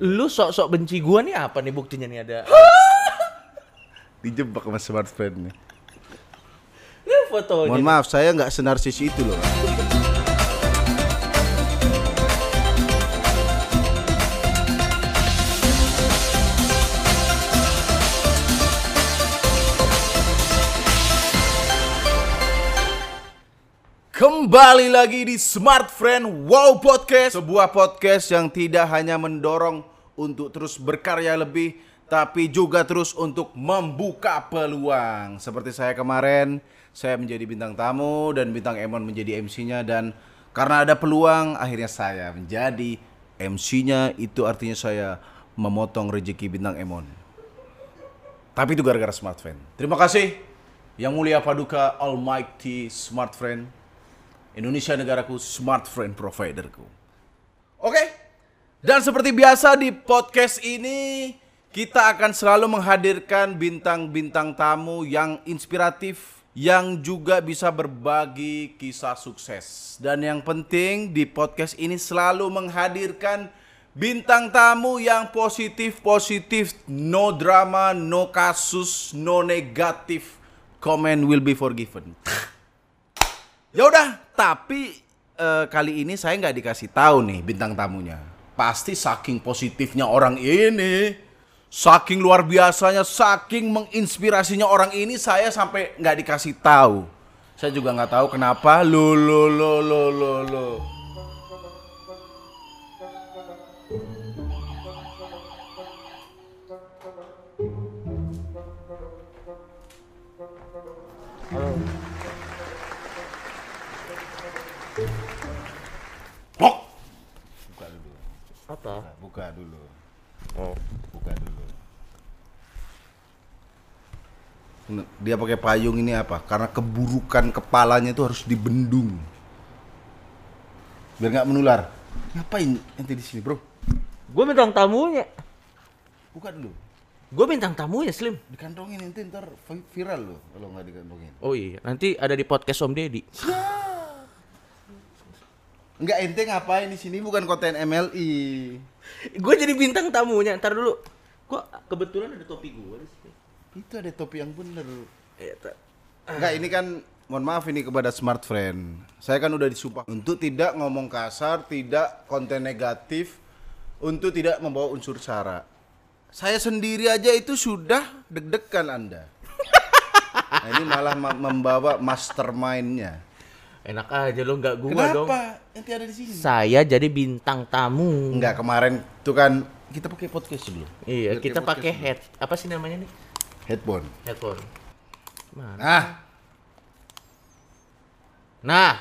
Lu sok-sok benci gua nih apa nih buktinya nih ada? Dijebak sama smart friend nih. Lu fotonya. Mohon maaf, saya nggak senarsis itu loh. Kembali lagi di Smart Friend Wow Podcast Sebuah podcast yang tidak hanya mendorong untuk terus berkarya lebih Tapi juga terus untuk membuka peluang. Seperti saya kemarin Saya menjadi bintang tamu dan bintang Emon menjadi MC-nya Dan karena ada peluang akhirnya saya menjadi MC-nya Itu artinya saya memotong rezeki bintang Emon. Tapi itu gara-gara Smart Friend. Terima kasih. Yang mulia Paduka Almighty Smart Friend. Indonesia negaraku, smart friend providerku. Oke. Dan seperti biasa di podcast ini kita akan selalu menghadirkan bintang-bintang tamu yang inspiratif yang juga bisa berbagi kisah sukses. Dan yang penting di podcast ini selalu menghadirkan bintang tamu yang positif-positif, no drama, no kasus, no negatif. Comment will be forgiven. Ya udah, tapi eh, kali ini saya nggak dikasih tahu nih bintang tamunya. Pasti saking positifnya orang ini, saking luar biasanya, saking menginspirasinya orang ini, saya sampai nggak dikasih tahu. Saya juga nggak tahu kenapa. Lo lo lo lo lo lo. Apa? Buka dulu. Oh. Buka dulu. Dia pakai payung ini apa? Karena keburukan kepalanya itu harus dibendung. Biar nggak menular. Ngapain ente di sini, Bro? Gua bintang tamunya. Buka dulu. Gua bintang tamunya Slim. Dikantongin ente ntar vi- viral loh kalau nggak dikantongin. Oh iya, nanti ada di podcast Om Deddy. Enggak ente ngapain di sini bukan konten MLI. Gue jadi bintang tamunya. Ntar dulu. Gua kebetulan ada topi gua di sini. Itu ada topi yang bener. Iya. Enggak, ini kan mohon maaf ini kepada smart friend. Saya kan udah disumpah untuk tidak ngomong kasar, tidak konten negatif, untuk tidak membawa unsur sara. Saya sendiri aja itu sudah deg-degan Anda. Nah, ini malah ma- membawa mastermind-nya. Enak aja lo nggak gua dong. Kenapa? Ente ada di sini. Saya jadi bintang tamu. Enggak, kemarin tuh kan kita pakai podcast dulu. Iya, kita kayak pakai head. Apa sih namanya nih? dulu. headphone. Headphone. Mana? Nah, Nah,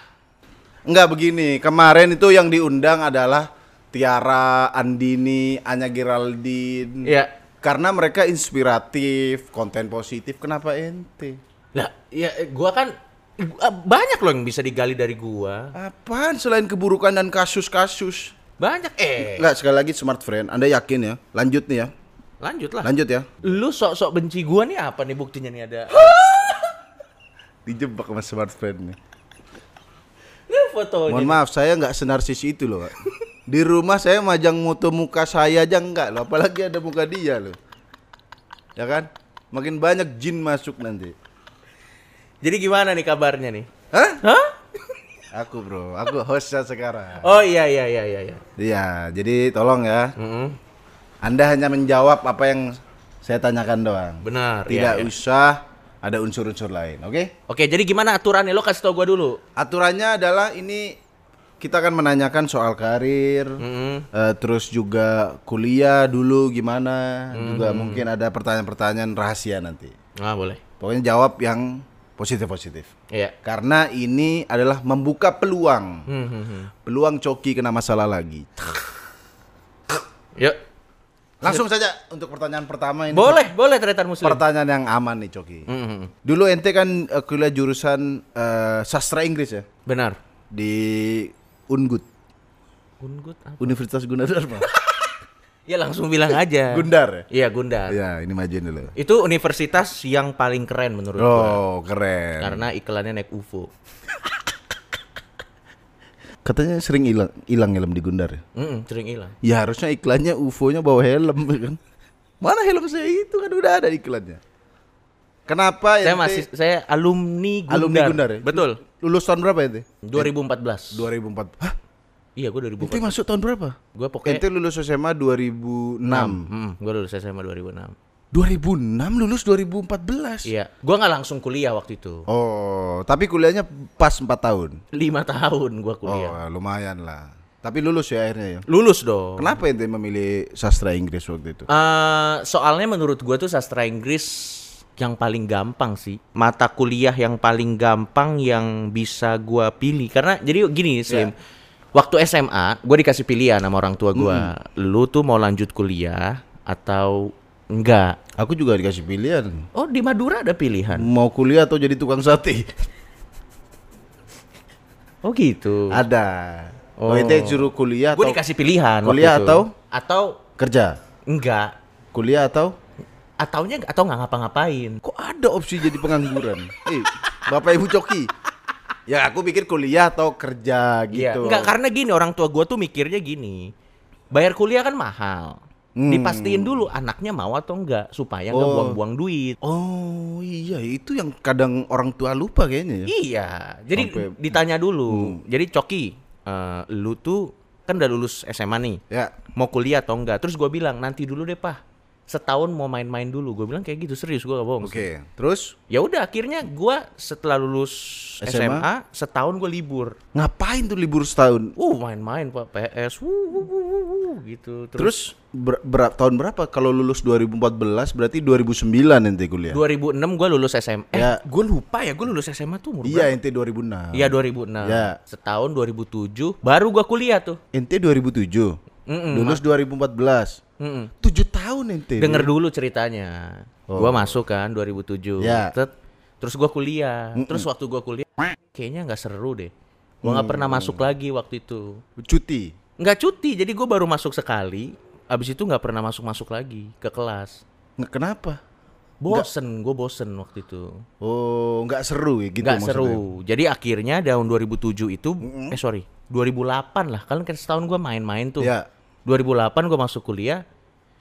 Enggak begini, kemarin itu yang diundang adalah Tiara, Andini, Anya Geraldine. Iya. Karena mereka inspiratif, konten positif, kenapa ente? lah, ya gua kan banyak loh yang bisa digali dari gua. Apaan selain keburukan dan kasus-kasus? Banyak. Eh, Enggak, sekali lagi smart friend, Anda yakin ya? Lanjut nih ya. lanjut lah. Lanjut ya. Lu sok-sok benci gua nih apa nih buktinya nih ada? Dijebak sama smart friend nih. Lu fotonya. Mohon maaf, saya nggak senarsis itu loh. Pak. Di rumah saya majang moto muka saya aja enggak loh, apalagi ada muka dia loh. Ya kan? Makin banyak jin masuk nanti. Jadi gimana nih kabarnya nih? Hah? Hah? Aku bro, aku hostnya sekarang. Oh iya iya iya iya iya. Iya, jadi tolong ya. Mm-mm. Anda hanya menjawab apa yang saya tanyakan doang. Benar. Tidak iya, iya. usah ada unsur-unsur lain, oke? Oke, jadi gimana aturannya? Lo kasih tau gua dulu. Aturannya adalah ini kita akan menanyakan soal karir, Mm-mm. eh, terus juga kuliah dulu gimana, Mm-hmm. juga mungkin ada pertanyaan-pertanyaan rahasia nanti. Ah, boleh. Pokoknya jawab yang positif-positif. Iya. Karena ini adalah membuka peluang. Hmm, hmm, hmm. Peluang Coki kena masalah lagi. Yuk. Langsung saja untuk pertanyaan pertama ini. Boleh, boleh tretan muslim. Pertanyaan yang aman nih Coki. Hmm, hmm. Dulu ente kan eh, kuliah jurusan eh, sastra Inggris ya Benar. di Ungut, Gungut apa? Universitas Gunadarma. Ya langsung bilang aja. Gundar ya? Iya, Gundar. Ya, ini majuin dulu. Itu universitas yang paling keren menurut gua. Oh, keren. Karena iklannya naik UFO. Katanya sering hilang hilang helm di Gundar ya. Mm-mm, sering hilang. Ya harusnya iklannya UFO-nya bawa helm ya kan. Mana helm saya itu kan udah ada iklannya. Kenapa Saya ente masih saya alumni Gundar. alumni Gundar ya? Betul. Lulus tahun berapa ente? 2014. 2004. Hah? Iya, gue Ente 2014. masuk tahun berapa? Gue pokoknya Ente lulus SMA 2006. Hmm, gue lulus SMA 2006. 2006 lulus 2014. Iya, gue nggak langsung kuliah waktu itu. Oh, tapi kuliahnya pas 4 tahun. Lima tahun gue kuliah. Oh, lumayan lah. Tapi lulus ya akhirnya ya. Lulus dong. Kenapa ente memilih sastra Inggris waktu itu? Eh, soalnya menurut gue tuh sastra Inggris yang paling gampang sih mata kuliah yang paling gampang yang bisa gue pilih karena jadi gini Slim waktu SMA gue dikasih pilihan sama orang tua gue lu tuh mau lanjut kuliah atau enggak Aku juga dikasih pilihan. oh di Madura ada pilihan Mau kuliah atau jadi tukang sate? oh gitu Ada. Oh, Oh. ente suruh kuliah gue dikasih pilihan waktu Kuliah itu. atau? atau kerja? enggak Kuliah atau ataunya atau nggak ngapa-ngapain kok ada opsi jadi pengangguran? eh, Bapak Ibu Coki. Ya aku pikir kuliah atau kerja Iya, gitu. enggak karena gini orang tua gua tuh mikirnya gini. Bayar kuliah kan mahal. Hmm. Dipastiin dulu anaknya mau atau enggak supaya nggak Oh. buang-buang duit. Oh iya itu yang kadang orang tua lupa kayaknya ya. Iya, jadi Sampai- ditanya Hmm. dulu. Jadi Coki, eh, lu tuh kan udah lulus SMA nih, Ya. mau kuliah atau enggak? Terus gua bilang nanti dulu deh pak, setahun mau main-main dulu. Gue bilang kayak gitu serius gua gak bohong. Oke. Terus Ya udah akhirnya gua setelah lulus SMA? SMA, setahun gue libur. ngapain tuh libur setahun? Uh main-main pak PS, wuh, wuh, wuh, wuh, wuh, gitu. Terus ber, ber- tahun berapa? Kalau lulus 2014 berarti 2009 ente kuliah. 2006 gue lulus SMA. Eh, Ya. gue lupa ya gue lulus SMA tuh umur Iya ente 2006. Iya 2006. Ya. Setahun 2007 baru gua kuliah tuh. Ente 2007. Mm-mm, lulus 2014. Mm-mm. 7 tahun ente. Denger dulu ceritanya. Gua masuk kan 2007. Oh. Ya. Tet- Terus gua kuliah. Terus waktu gua kuliah kayaknya nggak seru deh. Gua nggak pernah masuk lagi waktu itu. Cuti. Nggak cuti, jadi gua baru masuk sekali. Abis itu nggak pernah masuk-masuk lagi ke kelas. Kenapa? Bosen, gue bosen waktu itu. Oh, nggak seru ya gitu nggak maksudnya. seru. Jadi akhirnya tahun 2007 itu eh sorry, 2008 lah. Kalian kan setahun gua main-main tuh. Ya. 2008 gua masuk kuliah.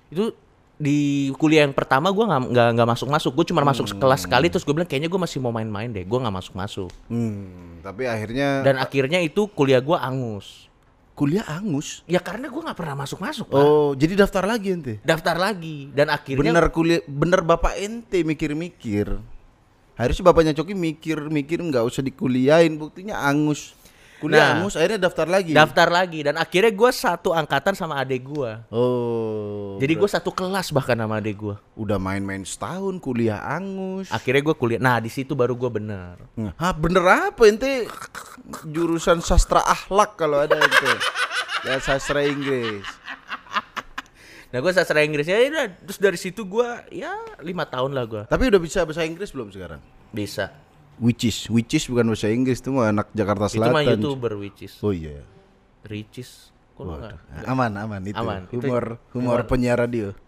Itu di kuliah yang pertama gua nggak nggak nggak masuk-masuk. Gue cuma masuk kelas sekali terus gue bilang kayaknya gue masih mau main-main deh. Gue nggak masuk-masuk. Hmm, tapi akhirnya Dan akhirnya itu kuliah gua angus. kuliah angus. Ya karena gua nggak pernah masuk-masuk, Pak. Oh, jadi daftar lagi ente. Daftar lagi dan akhirnya Bener kuliah bener Bapak ente mikir-mikir. Harusnya bapaknya Coki mikir-mikir nggak usah dikuliahin, buktinya angus. Kuliah Nah. angus akhirnya daftar lagi. daftar lagi dan akhirnya gua satu angkatan sama adik gua. oh. Jadi gue satu kelas bahkan sama adik gue. udah main-main setahun kuliah angus. Akhirnya gue kuliah. Nah di situ baru gue bener. Hah, bener apa ente jurusan sastra akhlak kalau ada ente. ya sastra Inggris. Nah gue sastra Inggris ya udah. Terus dari situ gue ya lima tahun lah gue Tapi udah bisa bahasa Inggris belum sekarang? bisa. Which is, which is bukan bahasa Inggris itu mah anak Jakarta Itu Selatan. mah youtuber which is Oh iya. lu nggak? Aman, aman itu. Aman. Itu- Humor, humor penyiar radio.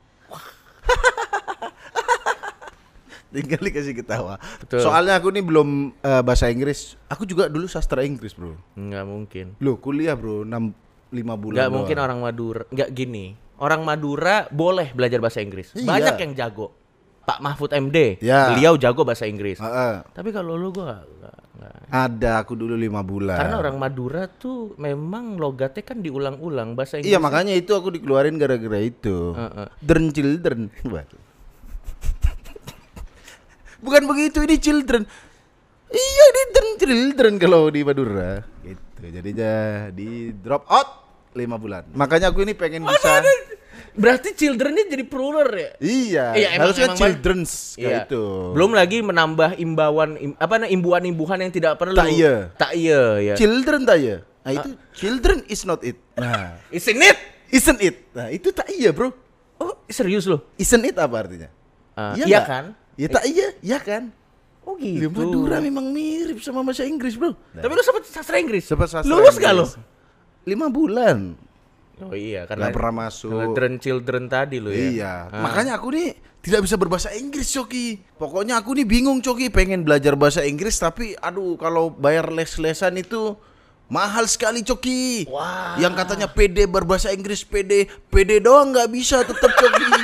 Tinggal dikasih ketawa. Betul. Soalnya aku nih belum eh, bahasa Inggris. Aku juga dulu sastra Inggris, Bro. Nggak mungkin. Loh, kuliah, Bro. 6 5 bulan. Nggak doang. mungkin orang Madura. Nggak gini. Orang Madura boleh belajar bahasa Inggris. Iya. Banyak yang jago. Pak Mahfud MD, Ya. beliau jago bahasa Inggris. Heeh. Tapi kalau lu nggak- nggak. Ada aku dulu 5 bulan. Karena orang Madura tuh memang logatnya kan diulang-ulang bahasa Inggris. Iya, makanya itu aku dikeluarin gara-gara itu. Heeh. Dern children. Bukan begitu, ini children. Iya, ini dern children kalau di Madura. Gitu. Jadinya di drop out 5 bulan. Makanya aku ini pengen bisa Berarti childrennya jadi plural ya? Iya, Iya, emang- harusnya emang children's kayak Iya. itu. Belum lagi menambah imbauan im- apa namanya imbuhan-imbuhan yang tidak perlu. Tak iya. Tak iya ya. Children tak ya? Nah, itu children is not it. Nah, Isn't it? isn't it? Nah, itu tak iya, Bro. Oh, serius loh. Isn't it apa artinya? Ah, Iya iya kan? Ya tak iya, iya kan? Oh gitu. Madura memang mirip sama bahasa Inggris, Bro. Tapi lu sempat sastra Inggris. Sempat sastra Lulus gak lo? Lima bulan. Oh iya karena Nggak pernah masuk. Children children tadi lo ya. Iya, Ah. makanya aku nih tidak bisa berbahasa Inggris, Coki. Pokoknya aku nih bingung, Coki, pengen belajar bahasa Inggris tapi aduh kalau bayar les-lesan itu Mahal sekali Coki. Wah. Yang katanya PD berbahasa Inggris PD, PD doang nggak bisa tetap Coki.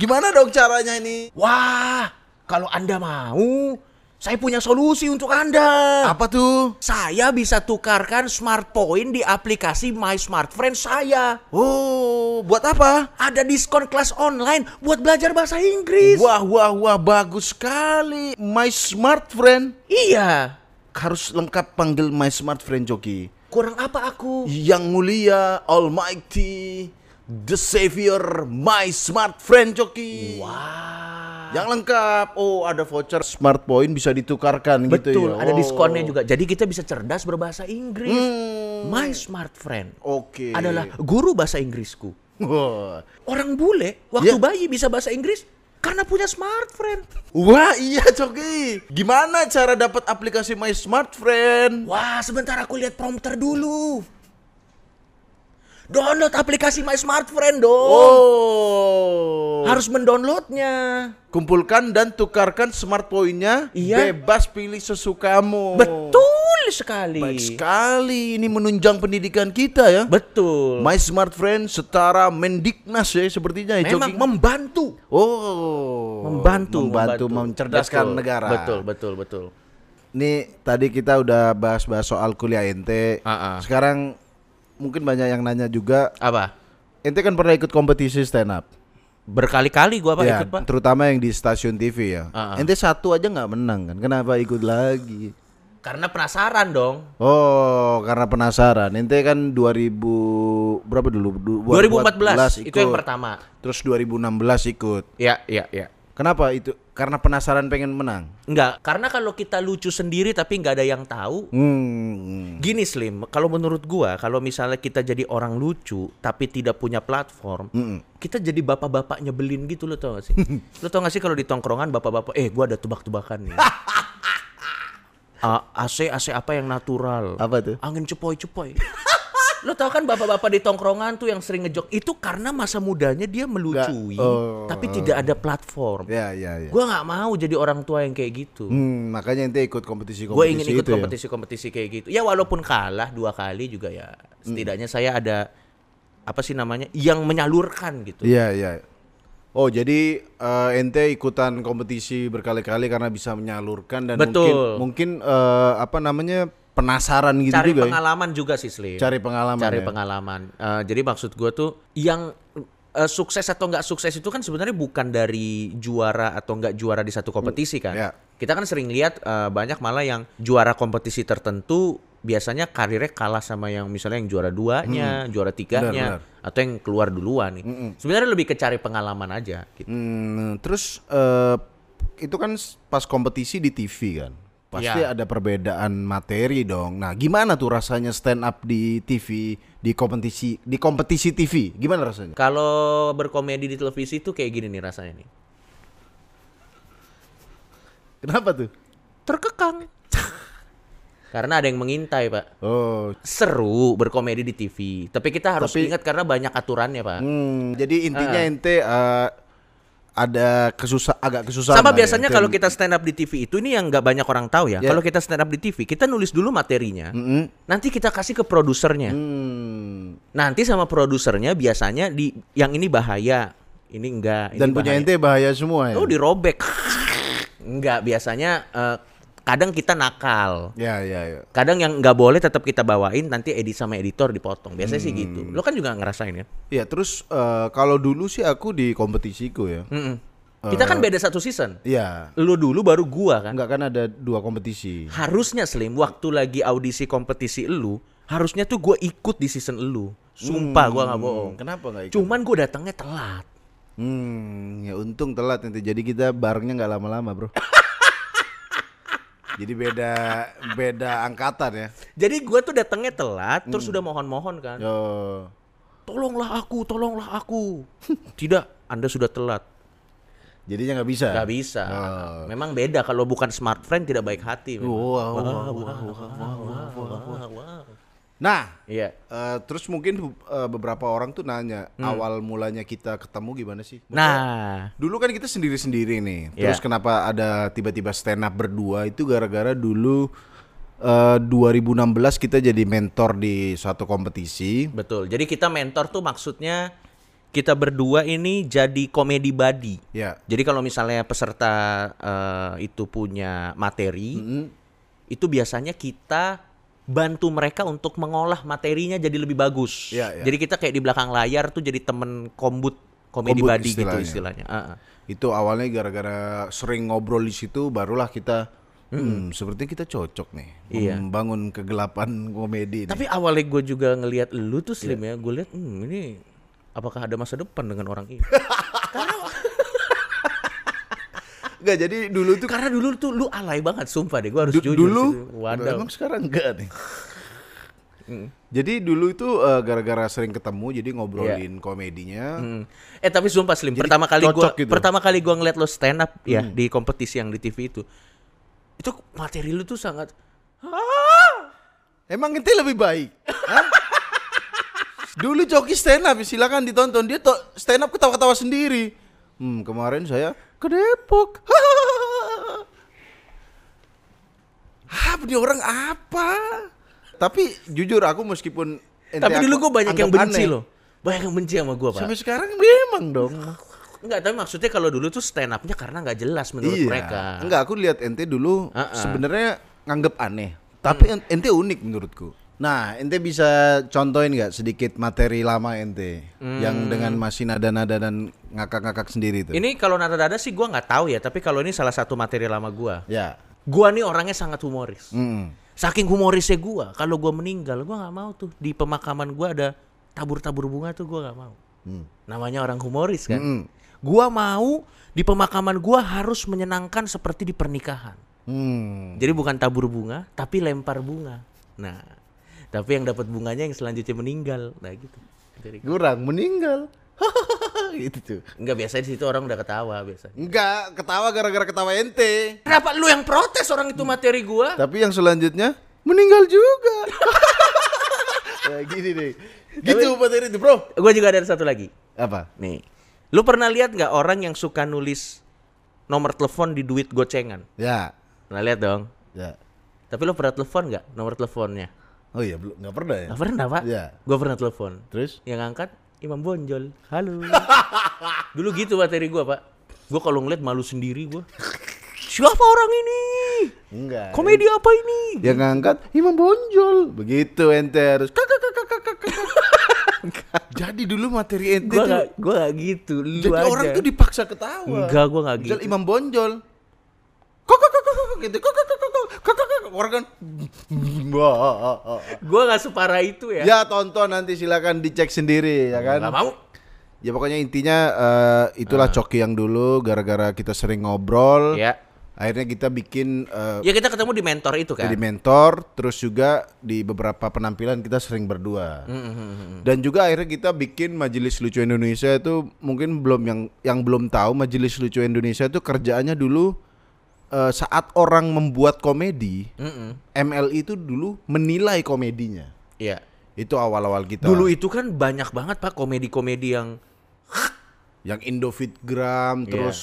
Gimana dong caranya ini? Wah, kalau Anda mau, saya punya solusi untuk Anda. Apa tuh? Saya bisa tukarkan smart point di aplikasi My Smart Friend saya. Oh, buat apa? Ada diskon kelas online buat belajar bahasa Inggris. Wah, wah, wah, bagus sekali. My smart friend. Iya. Harus lengkap panggil my smart friend Coki. Kurang apa aku? Yang mulia, almighty, the savior, my smart friend Coki. Wah. Yang lengkap. Oh, ada voucher smart point bisa ditukarkan gitu Betul, ya. ada Oh. diskonnya juga. Jadi kita bisa cerdas berbahasa Inggris. Hmm. My Smart Friend Oke. adalah guru bahasa Inggrisku. Wah. Orang bule waktu Ya. bayi bisa bahasa Inggris karena punya Smart Friend. Wah, iya Coki. Gimana cara dapat aplikasi My Smart Friend? Wah, sebentar aku lihat prompter dulu. Download aplikasi My Smart Friend dong. Oh. Harus mendownloadnya. kumpulkan dan tukarkan smart point-nya. Iya. Bebas pilih sesukamu. Betul sekali. Baik sekali. Ini menunjang pendidikan kita ya. Betul. My Smart Friend setara Mendiknas ya sepertinya ya Memang Coki. membantu. Oh. Membantu, membantu mencerdaskan Betul, negara. Betul, betul, betul. Nih tadi kita udah bahas-bahas soal kuliah ente. Ah, ah. Sekarang mungkin banyak yang nanya juga. Apa? Ente kan pernah ikut kompetisi stand up. Berkali-kali gua Pak Ya, ikut, Pak. terutama yang di stasiun TV ya. Ah, ah. Ente satu aja nggak menang kan? Kenapa ikut lagi? Karena penasaran dong. Oh, karena penasaran. Ente kan 2000 berapa dulu? Du- 2014 itu yang ikut. pertama. Terus 2016 ikut. Ya, ya, ya. Kenapa itu? Karena penasaran pengen menang. Enggak, karena kalau kita lucu sendiri tapi nggak ada yang tahu, Hmm. Gini Slim, kalau menurut gua, kalau misalnya kita jadi orang lucu tapi tidak punya platform, Mm-mm. kita jadi bapak-bapak nyebelin gitu lo tau gak sih? lo tau gak sih kalau di tongkrongan bapak-bapak, eh gua ada tebak-tebakan nih. Ah, AC AC apa yang natural? Apa tuh? Angin cepoi-cepoi. lo tau kan bapak-bapak di tongkrongan tuh yang sering ngejok itu karena masa mudanya dia melucui, oh, tapi tidak ada platform. Ya, ya, ya. Gua nggak mau jadi orang tua yang kayak gitu. Hmm, makanya ente ikut kompetisi-kompetisi Gue ingin ikut ya? kompetisi-kompetisi kayak gitu. Ya walaupun kalah dua kali juga ya setidaknya saya ada apa sih namanya yang menyalurkan gitu. Iya, iya. Oh, jadi eh, ente ikutan kompetisi berkali-kali karena bisa menyalurkan dan Betul. mungkin mungkin eh, apa namanya penasaran gitu Cari juga ya. pengalaman juga sih Slim. Cari pengalaman. Cari ya? pengalaman. Eh, jadi maksud gue tuh yang eh, sukses atau nggak sukses itu kan sebenarnya bukan dari juara atau nggak juara di satu kompetisi kan. ya. Kita kan sering lihat eh, banyak malah yang juara kompetisi tertentu biasanya karirnya kalah sama yang misalnya yang juara duanya, juara tiganya, Benar, atau yang keluar duluan nih. Sebenarnya lebih ke cari pengalaman aja. Gitu. Hmm, terus eh, itu kan pas kompetisi di TV kan. Pasti Ya. ada perbedaan materi dong. Nah, gimana tuh rasanya stand up di TV di kompetisi di kompetisi TV? Gimana rasanya? Kalau berkomedi di televisi itu kayak gini nih rasanya nih. Kenapa tuh? Terkekang. Karena ada yang mengintai, Pak. Oh, Seru berkomedi di TV, tapi kita harus Tapi- ingat karena banyak aturannya, Pak. hmm, jadi intinya ente eh, ada kesusah agak kesusahan. Sama ya. biasanya Ente- kalau kita stand up di TV itu ini yang nggak banyak orang tahu ya. Ya. Kalau kita stand up di TV, kita nulis dulu materinya. Mm-mm. Nanti kita kasih ke produsernya. Hmm. Nanti sama produsernya biasanya di yang ini bahaya, ini enggak. Dan ini punya bahaya. ente bahaya semua ya. Oh dirobek. Enggak, biasanya eh, kadang kita nakal. Ya, ya, ya. Kadang yang nggak boleh tetap kita bawain nanti edit sama editor dipotong. Biasanya sih gitu. Hmm. Lo kan juga ngerasain ya. Ya, terus eh, kalau dulu sih aku di kompetisiku ya. Mm-mm. Kita kan beda satu season. Iya. Lu dulu baru gua kan. Enggak kan ada dua kompetisi. Harusnya Slim waktu lagi audisi kompetisi elu, harusnya tuh gua ikut di season elu. Sumpah gua nggak bohong. Kenapa enggak ikut? Cuman gua datangnya telat. Hmm, ya untung telat nanti. Jadi kita barengnya nggak lama-lama, Bro. Jadi beda beda angkatan ya. Jadi gua tuh datangnya telat, terus udah mohon-mohon kan. Yo. Tolonglah aku, tolonglah aku. Tidak, Anda sudah telat. Jadinya nggak bisa. Gak bisa. Oh. Memang beda kalau bukan smart friend tidak baik hati. memang. Wow, wow, wow, wow, wow. Nah, Iya. eh, terus mungkin eh, beberapa orang tuh nanya awal mulanya kita ketemu gimana sih? Nah, Dulu kan kita sendiri-sendiri nih. Iya. Terus kenapa ada tiba-tiba stand up berdua itu gara-gara dulu eh, 2016 kita jadi mentor di suatu kompetisi. Betul. Jadi kita mentor tuh maksudnya kita berdua ini jadi komedi buddy. Ya. Jadi kalau misalnya peserta eh, itu punya materi, itu biasanya kita bantu mereka untuk mengolah materinya jadi lebih bagus. Iya, iya. Jadi kita kayak di belakang layar tuh jadi temen kombut komedi buddy gitu istilahnya. Ah, ah. Itu awalnya gara-gara sering ngobrol di situ barulah kita hmm, seperti kita cocok nih Iya. membangun kegelapan komedi. nih. Tapi awalnya gue juga ngelihat lu tuh slim Iya. ya, gue lihat hmm, ini apakah ada masa depan dengan orang ini? Enggak, jadi dulu tuh Karena dulu tuh lu alay banget, sumpah deh, gue harus Du- jujur. dulu waduh. emang sekarang enggak nih. Jadi dulu itu eh, gara-gara sering ketemu jadi ngobrolin komedinya. Hmm. Eh tapi sumpah Slim, Jadi pertama kali gua gitu. pertama kali gua ngeliat lo stand up ya di kompetisi yang di TV itu. Itu materi lu tuh sangat Emang ente lebih baik? Hah? Dulu joki stand up silakan ditonton dia stand up ketawa-ketawa sendiri. Hmm, kemarin saya ke Depok. Hah, ini orang apa? Tapi jujur aku meskipun Tapi dulu gua banyak yang benci aneh, loh. Banyak yang benci sama gua, Pak. Sampai sekarang memang dong. Enggak, tapi maksudnya kalau dulu tuh stand up-nya karena nggak jelas menurut iya. mereka. Enggak, aku lihat ente dulu Ah, ah. sebenarnya nganggep aneh. Tapi en- ente unik menurutku. Nah, ente bisa contohin nggak sedikit materi lama ente yang dengan masih nada-nada dan ngakak-ngakak sendiri itu? Ini kalau nada-nada sih gua nggak tahu ya, tapi kalau ini salah satu materi lama gua. Ya. Gua nih orangnya sangat humoris. Mm. Saking humorisnya gua, kalau gua meninggal gua nggak mau tuh di pemakaman gua ada tabur-tabur bunga tuh gua nggak mau. Hmm. Namanya orang humoris kan. Mm-mm. Gua mau di pemakaman gua harus menyenangkan seperti di pernikahan. Hmm. Jadi bukan tabur bunga, tapi lempar bunga. Nah, tapi yang dapat bunganya yang selanjutnya meninggal. Nah gitu. Dari Kurang meninggal. gitu tuh. Enggak biasa di situ orang udah ketawa biasa. Enggak, ketawa gara-gara ketawa ente. Kenapa lu yang protes orang itu materi gua? Tapi yang selanjutnya meninggal juga. nah, gini deh. Gitu materi itu, Bro. Gua juga ada satu lagi. Apa? Nih. Lu pernah lihat nggak orang yang suka nulis nomor telepon di duit gocengan? Ya. Pernah lihat dong. Ya. Tapi lu pernah telepon nggak nomor teleponnya? Oh iya, belum nggak pernah ya? Nggak pernah pak? Iya. Gua pernah telepon. Terus? Yang angkat Imam Bonjol. Halo. Dulu gitu materi gua pak. Gua kalau ngeliat malu sendiri gua. Siapa orang ini? Enggak. Komedi apa ini? Yang ngangkat Imam Bonjol. Begitu ente harus kakak kakak kakak kakak. Jadi dulu materi ente Gua tuh gak, gua gak gitu. Lu jadi aja. orang tuh dipaksa ketawa. Enggak, gua gak Misal gitu. Imam Bonjol. Kakak kakak kakak gitu. Kakak kakak kakak kakak kakak orang kan. Wah. Gua gak separah itu ya. Ya tonton nanti silakan dicek sendiri ya kan. Gak mau. Ya pokoknya intinya eh, itulah Coki yang dulu gara-gara kita sering ngobrol. Ya. Akhirnya kita bikin eh, Ya kita ketemu di mentor itu kan. jadi mentor, terus juga di beberapa penampilan kita sering berdua. Hmm, Dan juga akhirnya kita bikin Majelis Lucu Indonesia itu mungkin belum yang yang belum tahu Majelis Lucu Indonesia itu kerjaannya dulu eh, saat orang membuat komedi, Mm-mm. MLI itu dulu menilai komedinya. Iya. Itu awal-awal kita. Dulu itu kan banyak banget pak komedi-komedi yang yang Indofitgram, Iya. terus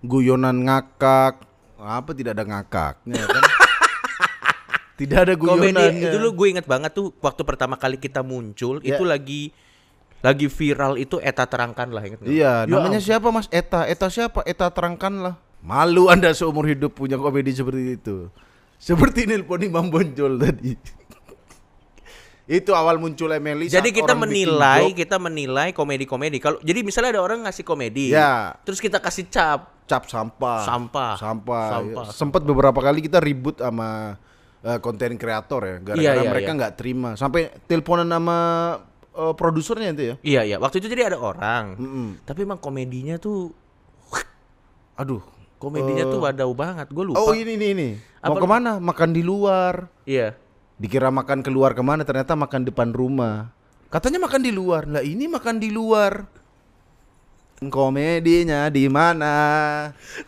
guyonan ngakak. Apa tidak ada ngakaknya kan? tidak ada komedi guyonannya. dulu gue inget banget tuh waktu pertama kali kita muncul Ya. itu lagi lagi viral itu Eta terangkan lah inget? Iya, Ya namanya siapa Mas? Eta. Eta siapa? Eta terangkanlah. Malu Anda seumur hidup punya komedi seperti itu. Seperti Nelpon Imam Bonjol tadi. itu awal muncul Emily Jadi kita menilai, kita menilai komedi-komedi. Kalau jadi misalnya ada orang ngasih komedi, Ya. terus kita kasih cap, cap sampah. Sampah. Sampah. Sampah. Sempat beberapa kali kita ribut sama eh, konten kreator ya, gara-gara Iya, iya, mereka iya. nggak terima. Sampai teleponan sama eh, produsernya itu ya. Iya iya. Waktu itu jadi ada orang, Mm-mm. tapi emang komedinya tuh Aduh. Komedinya tuh wadau banget. Gue lupa. Oh ini ini ini. Mau Apa- ke mana? Makan di luar. Iya. Dikira makan keluar ke mana ternyata makan depan rumah. Katanya makan di luar. Lah ini makan di luar. Komedinya di mana?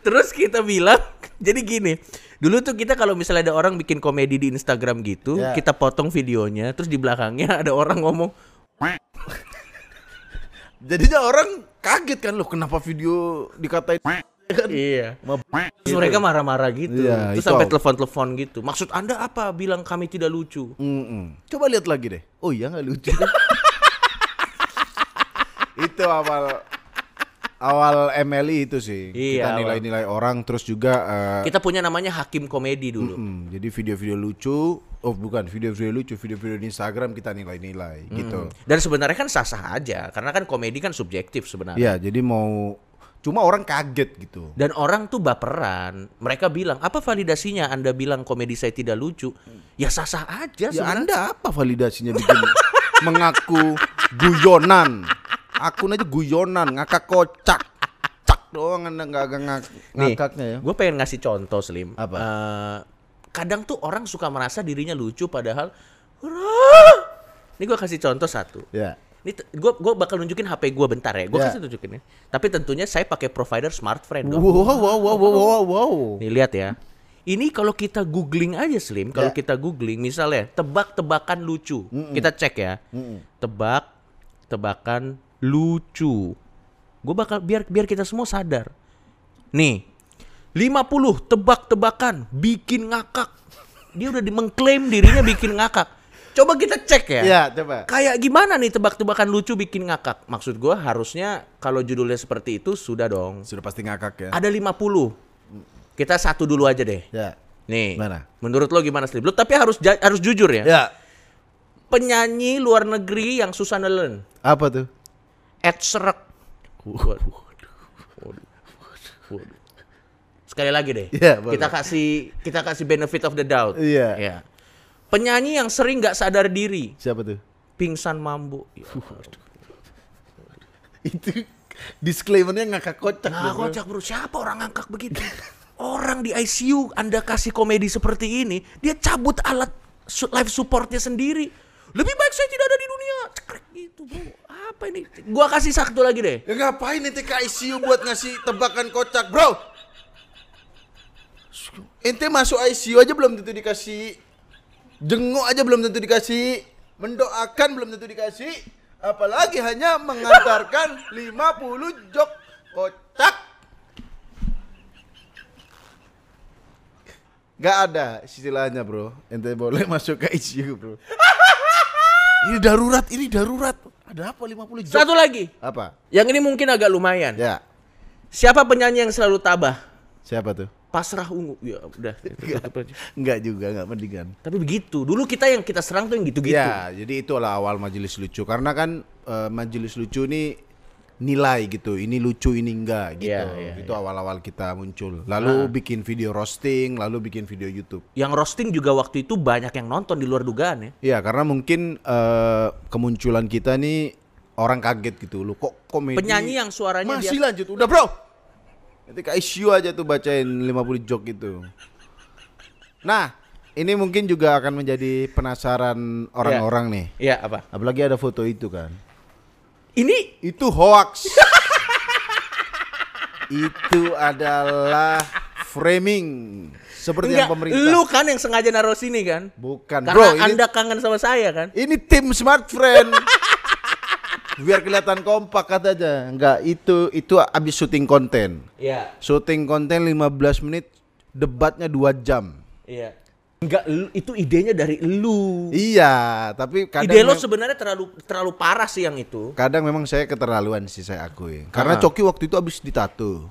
Terus kita bilang, jadi gini, dulu tuh kita kalau misalnya ada orang bikin komedi di Instagram gitu, Ya. kita potong videonya, terus di belakangnya ada orang ngomong, Jadinya orang kaget kan loh kenapa video dikatain Iya. Mau Terus mereka marah-marah gitu. Iya, Terus itu. sampai telepon-telepon gitu. Maksud Anda apa bilang kami tidak lucu? Mm-mm. Coba lihat lagi deh. Oh iya nggak lucu. itu awal awal MLI itu sih. Iya, Kita nilai-nilai orang terus juga eh, Kita punya namanya hakim komedi dulu. mm, jadi video-video lucu. Oh bukan video-video lucu, video-video di Instagram kita nilai-nilai gitu. Dan sebenarnya kan sah-sah aja, karena kan komedi kan subjektif sebenarnya. Iya, jadi mau cuma orang kaget gitu. Dan orang tuh baperan. Mereka bilang, apa validasinya Anda bilang komedi saya tidak lucu? Ya sah-sah aja Ya sebenarnya. Anda apa validasinya bikin mengaku guyonan? Akun aja guyonan, ngakak kocak. Cak doang Anda nggak ngak ngakaknya ya. gue pengen ngasih contoh Slim. Apa? Eh, kadang tuh orang suka merasa dirinya lucu padahal! Ini gue kasih contoh satu. Ya. Ini gue gua bakal nunjukin HP gue bentar ya. Gue Ya. kasih tunjukin ya. Tapi tentunya saya pakai provider smartphone dong. Wow, wow, wow, wow, wow, wow. Nih lihat ya. Ini kalau kita googling aja Slim, kalau Ya. kita googling misalnya tebak-tebakan lucu. Kita cek ya. Tebak tebakan lucu. Gue bakal biar biar kita semua sadar. Nih. 50 tebak-tebakan bikin ngakak. Dia udah di- mengklaim dirinya bikin ngakak. Coba kita cek ya. Ya, coba. Kayak gimana nih tebak-tebakan lucu bikin ngakak? Maksud gua harusnya kalau judulnya seperti itu sudah dong. Sudah pasti ngakak ya. Ada 50. Kita satu dulu aja deh. Ya. Nih. Mana? Menurut lo gimana sih? Lu tapi harus harus jujur ya. Ya. Penyanyi luar negeri yang susah nelen. Apa tuh? Ed Sheeran. Waduh. Waduh. Waduh. Sekali lagi deh. Iya, boleh. kita kasih kita kasih benefit of the doubt. Iya. Ya. Penyanyi yang sering nggak sadar diri, Siapa tuh? pingsan mambu. Ya. Itu disclaimernya ngakak kocak. Bro. kocak bro, siapa orang ngangkak begitu? Orang di ICU, Anda kasih komedi seperti ini, dia cabut alat life supportnya sendiri. Lebih baik saya tidak ada di dunia. Cekrek gitu bro. Apa ini? Gua kasih satu lagi deh. Ya ngapain ente ke ICU buat ngasih tebakan kocak, bro? Ente masuk ICU aja belum tentu dikasih Jenguk aja belum tentu dikasih Mendoakan belum tentu dikasih Apalagi hanya mengantarkan 50 jok kocak Gak ada istilahnya bro Ente boleh masuk ke ICU bro Ini darurat, ini darurat Ada apa 50 jok? Satu lagi. Apa? Yang ini mungkin agak lumayan. Ya, Siapa penyanyi yang selalu tabah? siapa tuh? Pasrah ungu. Ya udah. tutup aja. Enggak juga, enggak mendingan. Tapi begitu. Dulu kita yang kita serang tuh yang gitu-gitu. Ya, jadi itulah awal majelis lucu. Karena kan eh, majelis lucu ini nilai gitu. Ini lucu, ini enggak gitu. Iya, iya, itu awal-awal kita muncul. Lalu bikin video roasting, lalu bikin video YouTube. Yang roasting juga waktu itu banyak yang nonton di luar dugaan ya. Iya, karena mungkin eh, kemunculan kita nih orang kaget gitu. Lu kok komedi Penyanyi yang suaranya masih biasa- lanjut. Udah, Bro. Nanti ke ICU aja tuh bacain 50 joke gitu. Nah, ini mungkin juga akan menjadi penasaran orang-orang nih. Iya apa? Apalagi ada foto itu kan. Ini Itu hoax. itu adalah framing seperti enggak yang pemerintah. lu kan yang sengaja naruh sini kan? Bukan, Karena bro. Ini, Anda kangen sama saya kan? ini tim smart friend. Biar kelihatan kompak katanya. Enggak, itu itu abis syuting konten. Iya. Syuting konten 15 menit, debatnya 2 jam. Iya. Enggak, lu- itu idenya dari lu. Iya, tapi kadang Ide lo mem- sebenarnya terlalu terlalu parah sih yang itu. kadang memang saya keterlaluan sih saya akui. Karena Coki waktu itu habis ditato.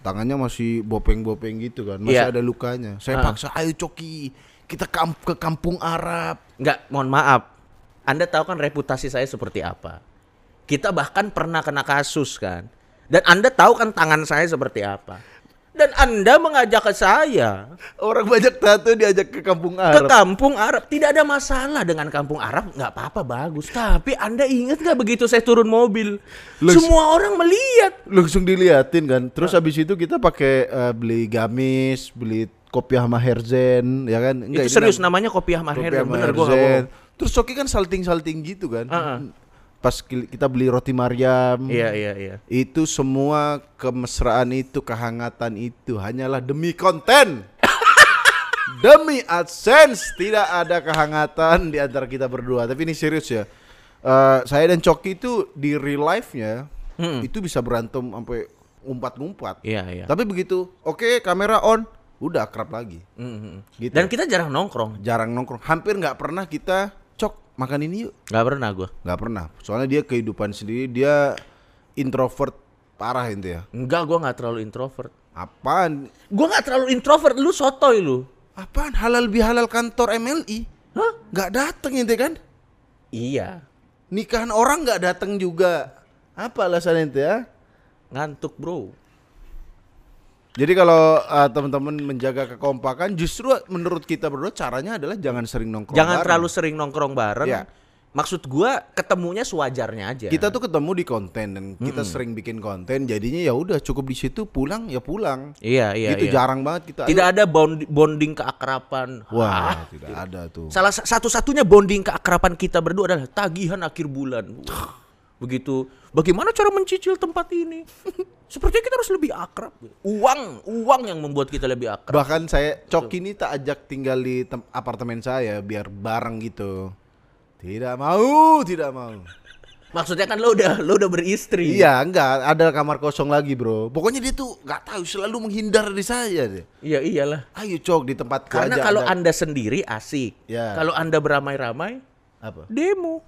Tangannya masih bopeng-bopeng gitu kan. Masih Iya. ada lukanya. Saya paksa, "Ayo Coki, kita kamp ke kampung Arab." Enggak, mohon maaf. Anda tahu kan reputasi saya seperti apa. Kita bahkan pernah kena kasus kan. Dan Anda tahu kan tangan saya seperti apa. Dan Anda mengajak ke saya Orang banyak tato diajak ke kampung ke Arab. kampung Arab. Tidak ada masalah dengan kampung Arab, nggak apa-apa bagus. Tapi Anda ingat nggak begitu saya turun mobil, semua orang melihat. Langsung diliatin kan. Terus habis itu kita pakai eh, beli gamis, beli kopiah Maherzen, ya kan? itu ini serius nam- namanya kopiah Maher, kopiah bener Maherzen. bohong. Terus Coki kan salting-salting gitu kan. Heeh. Pas ki- kita beli roti Maryam. Iya iya iya. Itu semua kemesraan itu, kehangatan itu hanyalah demi konten. demi AdSense tidak ada kehangatan di antara kita berdua. Tapi ini serius ya. Eh, saya dan Coki itu di real life-nya Hmm. itu bisa berantem sampai ngumpat-ngumpat. Iya, iya. Tapi begitu, oke kamera on, udah akrab lagi. Mhm. Gitu. Dan kita jarang nongkrong. Jarang nongkrong, hampir nggak pernah kita makan ini yuk. Gak pernah gua. Nggak pernah. Soalnya dia kehidupan sendiri, dia introvert parah itu ya. Enggak, gua nggak terlalu introvert. Apaan? Gua nggak terlalu introvert, lu sotoy lu. Apaan halal bihalal kantor MLI? Hah? Nggak dateng ente kan? Iya. Nikahan orang nggak dateng juga. Apa alasan ente ya? Ngantuk, Bro. Jadi kalau uh, teman-teman menjaga kekompakan, justru menurut kita berdua caranya adalah jangan sering nongkrong. Jangan bareng. terlalu sering nongkrong bareng. Iya. Maksud gua ketemunya sewajarnya aja. Kita tuh ketemu di konten dan kita sering bikin konten, jadinya ya udah cukup di situ pulang ya pulang. Iya, iya, gitu iya. jarang banget kita. Tidak ada bond- bonding keakraban. Wah, tidak ada tuh. Salah sa- satu-satunya bonding keakraban kita berdua adalah tagihan akhir bulan. Wah, Begitu. Bagaimana cara mencicil tempat ini? Sepertinya kita harus lebih akrab. Uang, uang yang membuat kita lebih akrab. Bahkan saya Cok ini tak ajak tinggal di tem- apartemen saya biar bareng gitu. Tidak mau, tidak mau. Maksudnya kan lo udah lo udah beristri. Iya, enggak, ada kamar kosong lagi, Bro. Pokoknya dia tuh nggak tahu selalu menghindar dari saya deh. Iya iyalah. Ayo Cok di tempat Karena kalau Anda sendiri asik. Ya. Kalau Anda beramai-ramai apa? demo.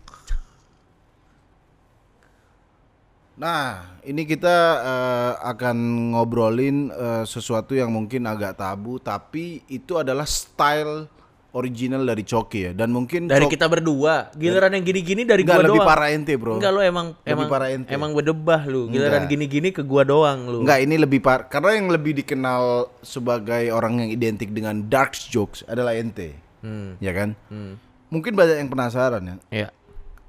Nah, ini kita eh, akan ngobrolin eh, sesuatu yang mungkin agak tabu, tapi itu adalah style original dari Coki ya. Dan mungkin Dari kita berdua. Giliran yang gini-gini dari Enggak, gua lebih doang. parah ente, Bro. Enggak lo emang Lebih emang parah ente. emang berdebah lu. Giliran gini-gini ke gua doang lu. Enggak, ini lebih par karena yang lebih dikenal sebagai orang yang identik dengan dark jokes adalah ente. Hmm. Ya kan? Mungkin banyak yang penasaran ya. Ya.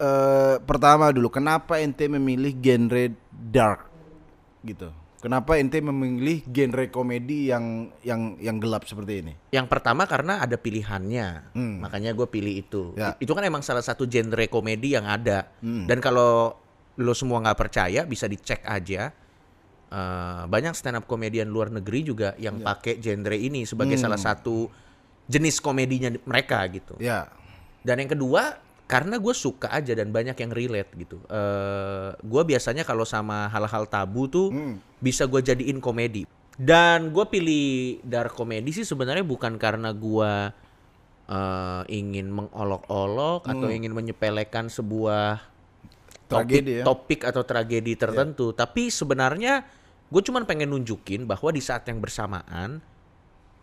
Eh, pertama dulu, kenapa ente memilih genre dark gitu? Kenapa ente memilih genre komedi yang yang yang gelap seperti ini? Yang pertama karena ada pilihannya, Hmm. makanya gue pilih itu. Ya. Itu kan emang salah satu genre komedi yang ada. Dan kalau lo semua nggak percaya, bisa dicek aja. Eh, banyak stand up komedian luar negeri juga yang pakai genre ini sebagai salah satu jenis komedinya di- mereka gitu. Ya. Dan yang kedua karena gue suka aja dan banyak yang relate gitu. Eh gue biasanya kalau sama hal-hal tabu tuh bisa gue jadiin komedi. Dan gue pilih dark komedi sih sebenarnya bukan karena gue eh, ingin mengolok-olok atau ingin menyepelekan sebuah Tragedi ya. topik atau tragedi tertentu. Tapi sebenarnya gue cuman pengen nunjukin bahwa di saat yang bersamaan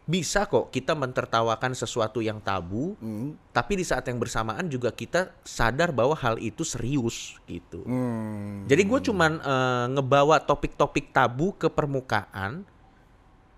bisa kok kita mentertawakan sesuatu yang tabu, Hmm. tapi di saat yang bersamaan juga kita sadar bahwa hal itu serius gitu. Hmm. Jadi gue cuman eh, ngebawa topik-topik tabu ke permukaan,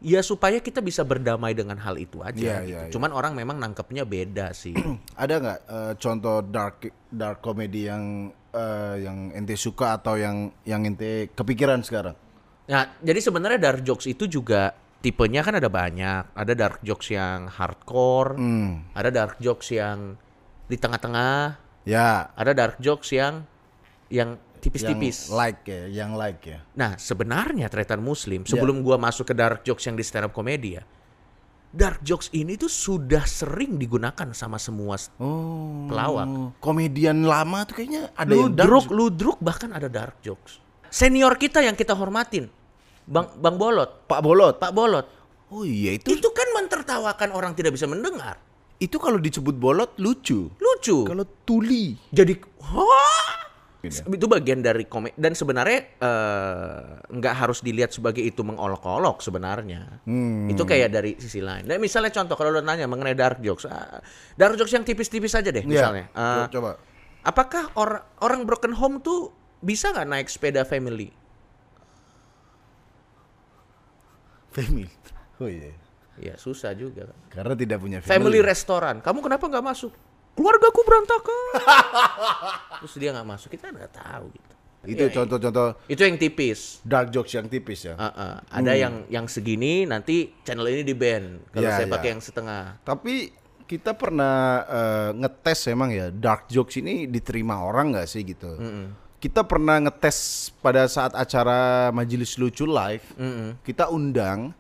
ya supaya kita bisa berdamai dengan hal itu aja. Iya, gitu. iya, iya. Cuman orang memang nangkepnya beda sih. Ada nggak eh, contoh dark dark comedy yang eh, yang ente suka atau yang yang ente kepikiran sekarang? Nah, jadi sebenarnya dark jokes itu juga tipenya kan ada banyak. Ada dark jokes yang hardcore, Hmm. ada dark jokes yang di tengah-tengah, Ya. ada dark jokes yang yang Yang tipis-tipis. like ya, yang like ya. Nah, sebenarnya tretan muslim Ya. sebelum gua masuk ke dark jokes yang di stand up comedy ya. Dark jokes ini tuh sudah sering digunakan sama semua Oh. pelawak. Komedian lama tuh kayaknya ada yang dark. Ludruk, ludruk bahkan ada dark jokes. Senior kita yang kita hormatin, Bang Bang Bolot, Pak Bolot. Pak Bolot. Oh iya itu Itu kan mentertawakan orang tidak bisa mendengar. itu kalau disebut bolot lucu. Lucu. Kalau tuli. Jadi Hah? Gitu. itu bagian dari komedi dan sebenarnya eh, nggak harus dilihat sebagai itu mengolok-olok sebenarnya. Hmm. Itu kayak dari sisi lain. Nah, misalnya contoh kalau lo nanya mengenai dark jokes, ah, dark jokes yang tipis-tipis aja deh misalnya. Iya. Eh, coba. apakah or- orang broken home tuh bisa nggak naik sepeda family? Family. Oh iya. Ya susah juga kan. Karena tidak punya Family family. restoran. Kamu kenapa nggak masuk? Keluargaku berantakan. Terus dia nggak masuk. Kita nggak tahu gitu. Itu Ya, contoh-contoh Itu yang tipis. dark jokes yang tipis ya. Ah, ah. Ada yang yang segini nanti channel ini di ban. Kalau Ya, saya ya. pakai yang setengah. Tapi kita pernah eh, ngetes emang ya dark jokes ini diterima orang nggak sih gitu. Kita pernah ngetes pada saat acara majelis lucu live. Kita undang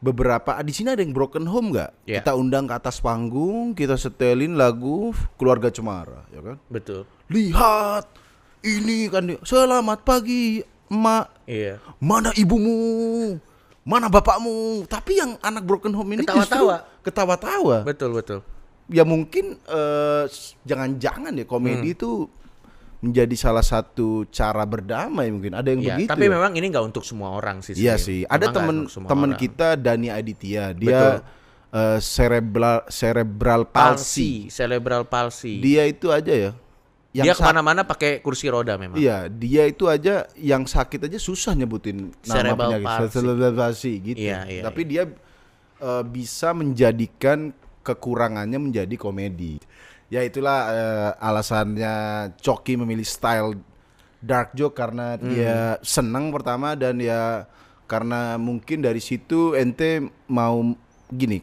beberapa ah, di sini ada yang broken home nggak? Ya. Kita undang ke atas panggung, kita setelin lagu keluarga cemara, ya kan? Betul. Lihat ini kan selamat pagi emak, Iya. mana ibumu, mana bapakmu. Tapi yang anak broken home ini Ketawa-tawa. ketawa-tawa. Betul betul. Ya mungkin eh, jangan-jangan ya Hmm. komedi itu menjadi salah satu cara berdamai mungkin. Ada yang Iya, begitu. tapi ya? memang ini nggak untuk semua orang sih. Iya sih. Memang Ada temen orang. kita Dani Aditya. Betul. Dia eh, cerebral cerebral palsy. palsi, cerebral palsy. Dia itu aja ya. Yang Dia ke mana-mana pakai kursi roda memang. Iya, dia itu aja yang sakit aja susah nyebutin nama Cerebral penyakit cerebral palsy gitu. Iya, iya, Tapi dia eh, bisa menjadikan kekurangannya menjadi komedi. Ya itulah eh, alasannya Coki memilih style dark joke karena Hmm. dia senang pertama dan ya karena mungkin dari situ ente mau gini.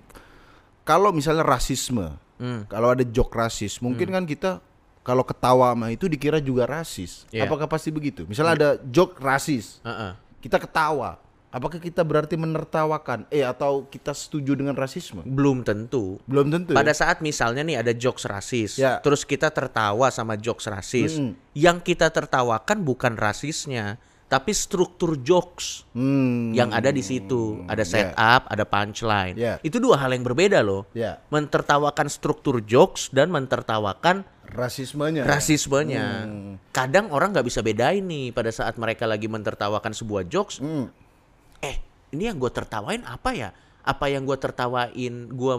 Kalau misalnya rasisme, Hmm. kalau ada joke rasis, mungkin kan kita kalau ketawa sama itu dikira juga rasis. Iya. Apakah pasti begitu? Misalnya ada joke rasis, Heeh. kita ketawa. Apakah kita berarti menertawakan? Eh atau kita setuju dengan rasisme? Belum tentu. Belum tentu. ya? Pada saat misalnya nih ada jokes rasis, Ya. terus kita tertawa sama jokes rasis, Mm-mm. yang kita tertawakan bukan rasisnya, tapi struktur jokes Hmm. yang ada di situ. Ada Ya. setup, ada punchline. Ya. Itu dua hal yang berbeda loh. Ya, Mentertawakan struktur jokes dan mentertawakan rasismenya. rasismenya. Hmm. Kadang orang nggak bisa bedain nih pada saat mereka lagi mentertawakan sebuah jokes. Hmm. Eh, ini yang gue tertawain apa ya? Apa yang gue tertawain gue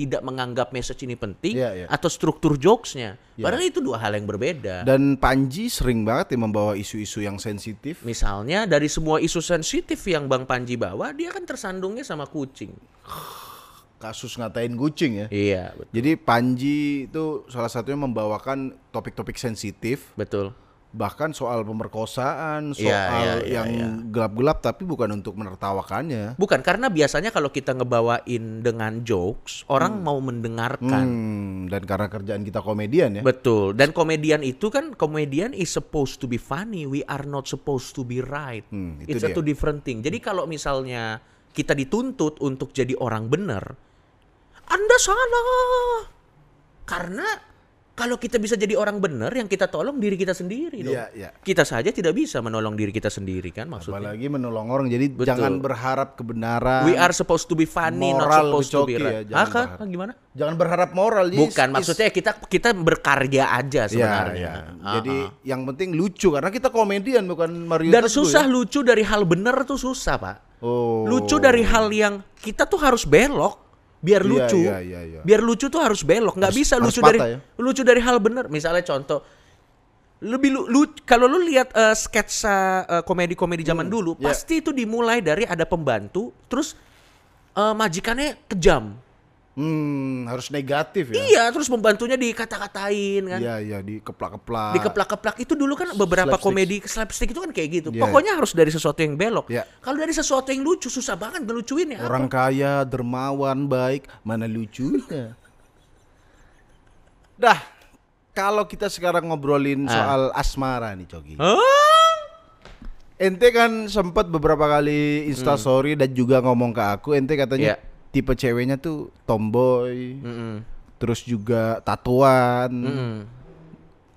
tidak menganggap message ini penting Iya, iya. atau struktur jokesnya? Iya. Padahal itu dua hal yang berbeda. Dan Panji sering banget ya membawa isu-isu yang sensitif. Misalnya dari semua isu sensitif yang Bang Panji bawa, dia kan tersandungnya sama kucing. Kasus ngatain kucing ya. Iya, betul. Jadi Panji itu salah satunya membawakan topik-topik sensitif, betul. Bahkan soal pemerkosaan, soal Iya, iya, iya, yang iya. gelap-gelap tapi bukan untuk menertawakannya. Bukan karena biasanya kalau kita ngebawain dengan jokes, orang mau mendengarkan. Hmm, dan karena kerjaan kita komedian ya. Betul. Dan komedian itu kan komedian is supposed to be funny. We are not supposed to be right. Hmm, itu It's a dia. two different thing. Jadi kalau misalnya kita dituntut untuk jadi orang benar, Anda salah. Karena kalau kita bisa jadi orang benar, yang kita tolong diri kita sendiri dong. Iya, iya. Kita saja tidak bisa menolong diri kita sendiri kan maksudnya. Apalagi menolong orang. Jadi Betul. jangan berharap kebenaran. We are supposed to be funny, not Moral supposed to be ya, right. Ah, Kak? berharap. gimana? Jangan berharap moral. Bukan, is- maksudnya kita kita berkarya aja Ya, sebenarnya. ya. Ah, Jadi ah. yang penting lucu karena kita komedian bukan Mario Dan Teguh susah ya. lucu dari hal bener tuh susah pak. Oh. Lucu dari hal yang kita tuh harus belok biar Iya, lucu. iya, iya, iya. Biar lucu tuh harus belok. Nggak bisa harus lucu dari ya. lucu dari hal bener. Misalnya contoh lebih lu, lu- kalau lu lihat eh, sketsa eh, komedi-komedi zaman dulu iya. pasti itu dimulai dari ada pembantu terus eh, majikannya kejam. Hmm, harus negatif ya. Iya, terus pembantunya dikata-katain kan. Iya, iya, dikeplak-keplak. Dikeplak-keplak itu dulu kan beberapa Slapstick. komedi slapstick itu kan kayak gitu. Iya, Pokoknya harus dari sesuatu yang belok. Iya. Kalau dari sesuatu yang lucu susah banget ngelucuin ya. Orang kaya, dermawan, baik, mana lucunya? Dah, kalau kita sekarang ngobrolin Ah. soal asmara nih, Cogi. Hah? Ente kan sempat beberapa kali instastory dan juga ngomong ke aku, ente katanya Hmm. Tipe ceweknya tuh tomboy, Mm-mm. terus juga tatuan. Mm-mm.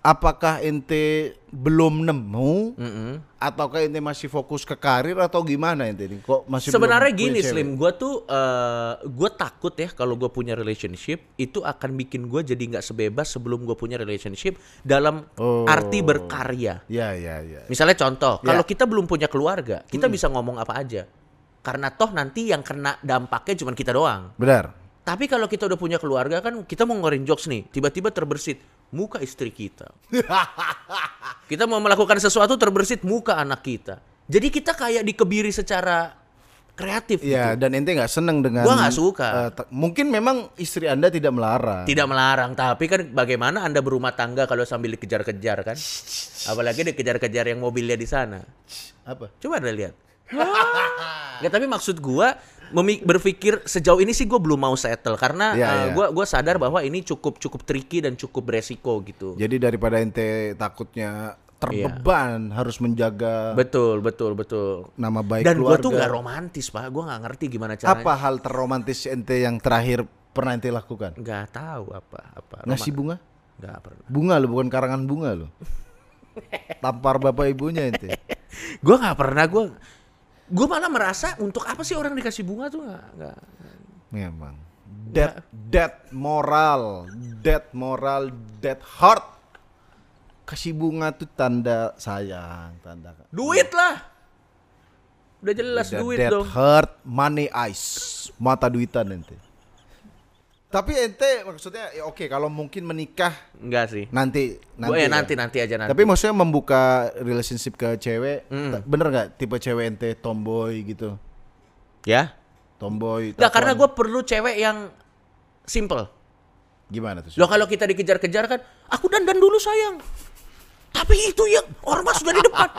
Apakah ente belum nemu Mm-mm. ataukah ente masih fokus ke karir atau gimana ente nih? Kok masih Sebenarnya gini? Slim, gue tuh eh gue takut ya kalau gue punya relationship itu akan bikin gue jadi nggak sebebas sebelum gue punya relationship dalam Oh. arti berkarya. Ya, ya, ya. Misalnya contoh, Ya. kalau kita belum punya keluarga, kita bisa ngomong apa aja. Karena toh nanti yang kena dampaknya cuma kita doang. Benar. Tapi kalau kita udah punya keluarga kan kita mau ngeluarin jokes nih, tiba-tiba terbersit muka istri kita. kita mau melakukan sesuatu terbersit muka anak kita. Jadi kita kayak dikebiri secara kreatif Iya, gitu. dan ente nggak seneng dengan Gua nggak suka. te- mungkin memang istri anda tidak melarang. Tidak melarang, tapi kan bagaimana Anda berumah tangga kalau sambil dikejar-kejar kan? Apalagi dikejar-kejar yang mobilnya di sana. Apa? Coba Anda lihat. Nggak, tapi maksud gua berpikir sejauh ini sih gue belum mau settle karena Iya, eh, iya. gua gua sadar bahwa ini cukup cukup tricky dan cukup beresiko gitu. Jadi daripada ente takutnya terbeban harus menjaga Betul, betul, betul. nama baik Dan gua keluarga. tuh nggak romantis, Pak. Gua nggak ngerti gimana caranya. Apa hal terromantis ente yang terakhir pernah ente lakukan? Nggak tahu apa apa. Ngasih bunga? Nggak pernah. Bunga lo bukan karangan bunga lo. Tampar bapak ibunya ente. gue nggak pernah gue gue malah merasa untuk apa sih orang dikasih bunga tuh nggak nggak Memang. Dead, dead moral, dead moral, dead heart. Kasih bunga tuh tanda sayang, tanda. duit lah udah jelas Udah duit dead dong heart, money eyes, mata duitan ente. Tapi ente maksudnya ya oke kalau mungkin menikah enggak sih nanti nanti ya ya. nanti nanti aja nanti Tapi maksudnya membuka relationship ke cewek, Mm. bener nggak tipe cewek ente tomboy gitu? ya Tomboy. Nggak, karena gue perlu cewek yang simple gimana tuh? Loh kalau kita dikejar-kejar kan, aku dandan dulu sayang. Tapi itu yang ormas sudah di depan.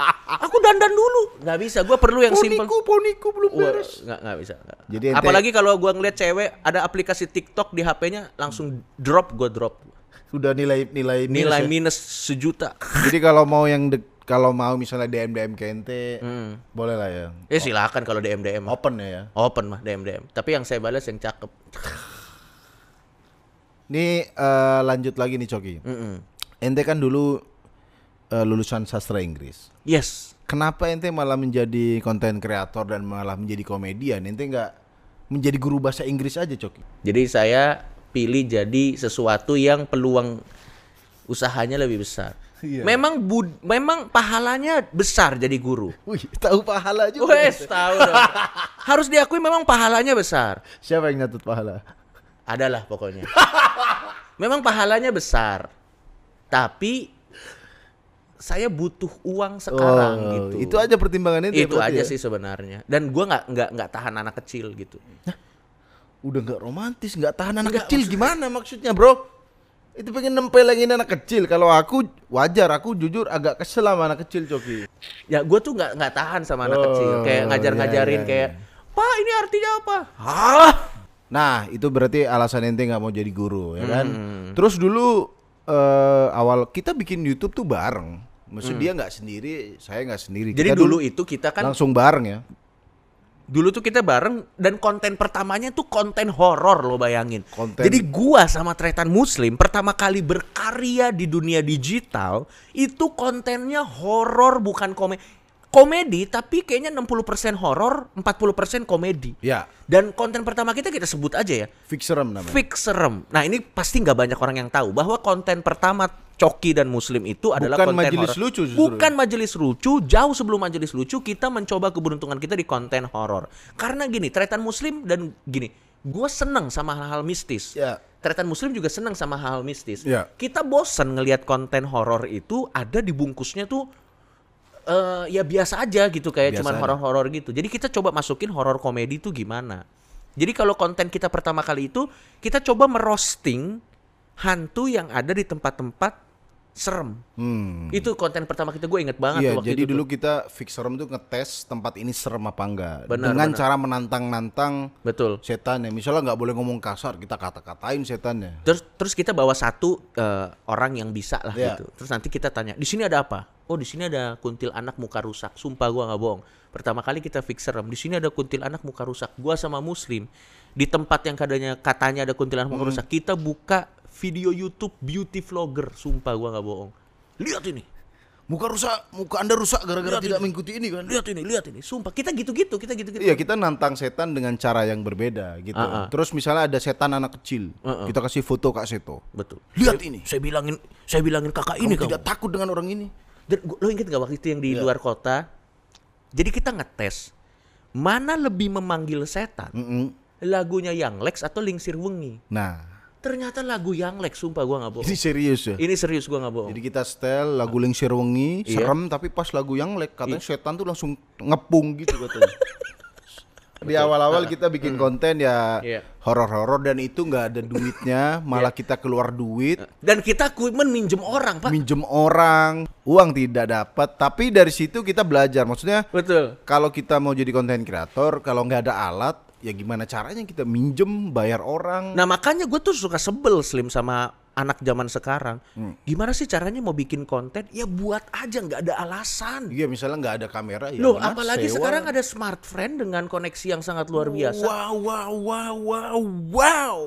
Aku dandan dulu. Nggak bisa, gue perlu yang simple. Poniku, poniku belum beres. nggak nggak bisa. nggak. Jadi ente- Apalagi kalau gue ngeliat cewek ada aplikasi TikTok di HP-nya langsung drop, gue drop. Sudah nilai nilai minus Nilai ya? minus sejuta. Jadi kalau mau yang dek- kalau mau misalnya DM DM ke ente, Hmm. boleh lah ya. Ya silakan kalau DM DM. Open ya. ya. Open mah DM DM. Tapi yang saya balas yang cakep. Nih eh, lanjut lagi nih Coki. Mm-mm. Ente kan dulu eh, lulusan sastra Inggris. Yes. Kenapa ente malah menjadi konten kreator dan malah menjadi komedian? Ente nggak menjadi guru bahasa Inggris aja Coki? Jadi saya pilih jadi sesuatu yang peluang usahanya lebih besar. Iya. Memang bud, memang pahalanya besar jadi guru. Wih, tahu pahala juga. Wes tahu dong. Harus diakui memang pahalanya besar. Siapa yang nyatut pahala? Adalah pokoknya. memang pahalanya besar. Tapi saya butuh uang sekarang Oh, gitu. Itu aja pertimbangannya Itu berarti aja ya? sih sebenarnya. Dan gua nggak nggak nggak tahan anak kecil gitu. Udah nggak romantis, nggak tahan anak Nggak, kecil gimana maksudnya, Bro? Itu pengen nempelengin anak kecil. Kalau aku wajar, aku jujur agak kesel sama anak kecil, Coki. Ya gue tuh nggak nggak tahan sama anak Oh, kecil. Kayak ngajar-ngajarin iya, iya, kayak, Pak ini artinya apa? Hah? Nah, itu berarti alasan ente nggak mau jadi guru, ya kan? Hmm. Terus dulu eh, awal kita bikin YouTube tuh bareng. Maksud dia nggak sendiri, saya nggak sendiri. Hmm. Jadi Kita dulu itu kita kan langsung bareng ya. dulu tuh kita bareng dan konten pertamanya tuh konten horor lo bayangin. Konten- Jadi gua sama Tretan Muslim pertama kali berkarya di dunia digital itu kontennya horor bukan komedi. Komedi tapi kayaknya 60% horor, 40% komedi. Ya, Dan konten pertama kita kita sebut aja ya, fixerem namanya. Fix Serem. Nah, ini pasti nggak banyak orang yang tahu bahwa konten pertama Coki dan Muslim itu adalah Bukan konten majelis horor. lucu justru. Bukan majelis lucu, jauh sebelum majelis lucu kita mencoba keberuntungan kita di konten horor. Karena gini, Tretan Muslim dan gini, gue seneng sama hal-hal mistis. Ya. Tretan Muslim juga seneng sama hal mistis. Ya. Kita bosen ngelihat konten horor itu ada dibungkusnya tuh eh ya biasa aja gitu kayak Biasa cuman horor-horor gitu. Jadi kita coba masukin horor komedi itu gimana. Jadi kalau konten kita pertama kali itu kita coba merosting hantu yang ada di tempat-tempat serem. Hmm. Itu konten pertama kita gue inget banget Iya, tuh waktu jadi itu. dulu tuh. kita fixerem tuh ngetes tempat ini serem apa enggak. Benar, Dengan benar. cara menantang-nantang betul. setan ya. Misalnya nggak boleh ngomong kasar, kita kata-katain setannya. Terus terus kita bawa satu eh, orang yang bisa lah Iya. gitu. Terus nanti kita tanya, "Di sini ada apa?" "Oh, di sini ada kuntil anak muka rusak." Sumpah gua nggak bohong. Pertama kali kita fix serem, di sini ada kuntil anak muka rusak. Gua sama Muslim di tempat yang katanya katanya ada kuntilanak Hmm. muka rusak, kita buka video YouTube beauty vlogger. Sumpah gua nggak bohong. Lihat ini. Muka rusak, muka Anda rusak gara-gara tidak ini. mengikuti ini kan. Lihat ini, lihat ini. Sumpah kita gitu-gitu, kita gitu-gitu. Iya, kita nantang setan dengan cara yang berbeda gitu. Ah, ah. Terus misalnya ada setan anak kecil, Ah, ah. kita kasih foto Kak Seto. Betul. Lihat Saya- ini. Saya bilangin, saya bilangin kakak ini Kamu kamu. tidak takut dengan orang ini? Lo inget gak waktu itu yang di Iya. luar kota? Jadi kita ngetes mana lebih memanggil setan, Mm-mm. lagunya Yang Lex atau Lingsir Wengi. Nah, Ternyata lagu Yang Lex, sumpah gua nggak bohong. ini serius ya. Ini serius gua nggak bohong. Jadi kita setel lagu Lingsir Wengi, Iya. serem tapi pas lagu yang lek katanya setan tuh langsung ngepung gitu katanya. Di awal-awal kita bikin konten ya Iya. horor-horor dan itu nggak ada duitnya, malah kita keluar duit, Dan kita komitmen minjem orang, Pak. minjem orang, uang tidak dapat. Tapi dari situ kita belajar, maksudnya Betul. kalau kita mau jadi konten kreator, kalau nggak ada alat, ya gimana caranya kita minjem, bayar orang. Nah makanya gue tuh suka sebel Slim sama anak zaman sekarang. Hmm. Gimana sih caranya mau bikin konten? Ya buat aja, nggak ada alasan. Iya misalnya nggak ada kamera ya. Loh, apalagi sewa. sekarang ada smartphone dengan koneksi yang sangat luar biasa. Wow wow wow wow wow.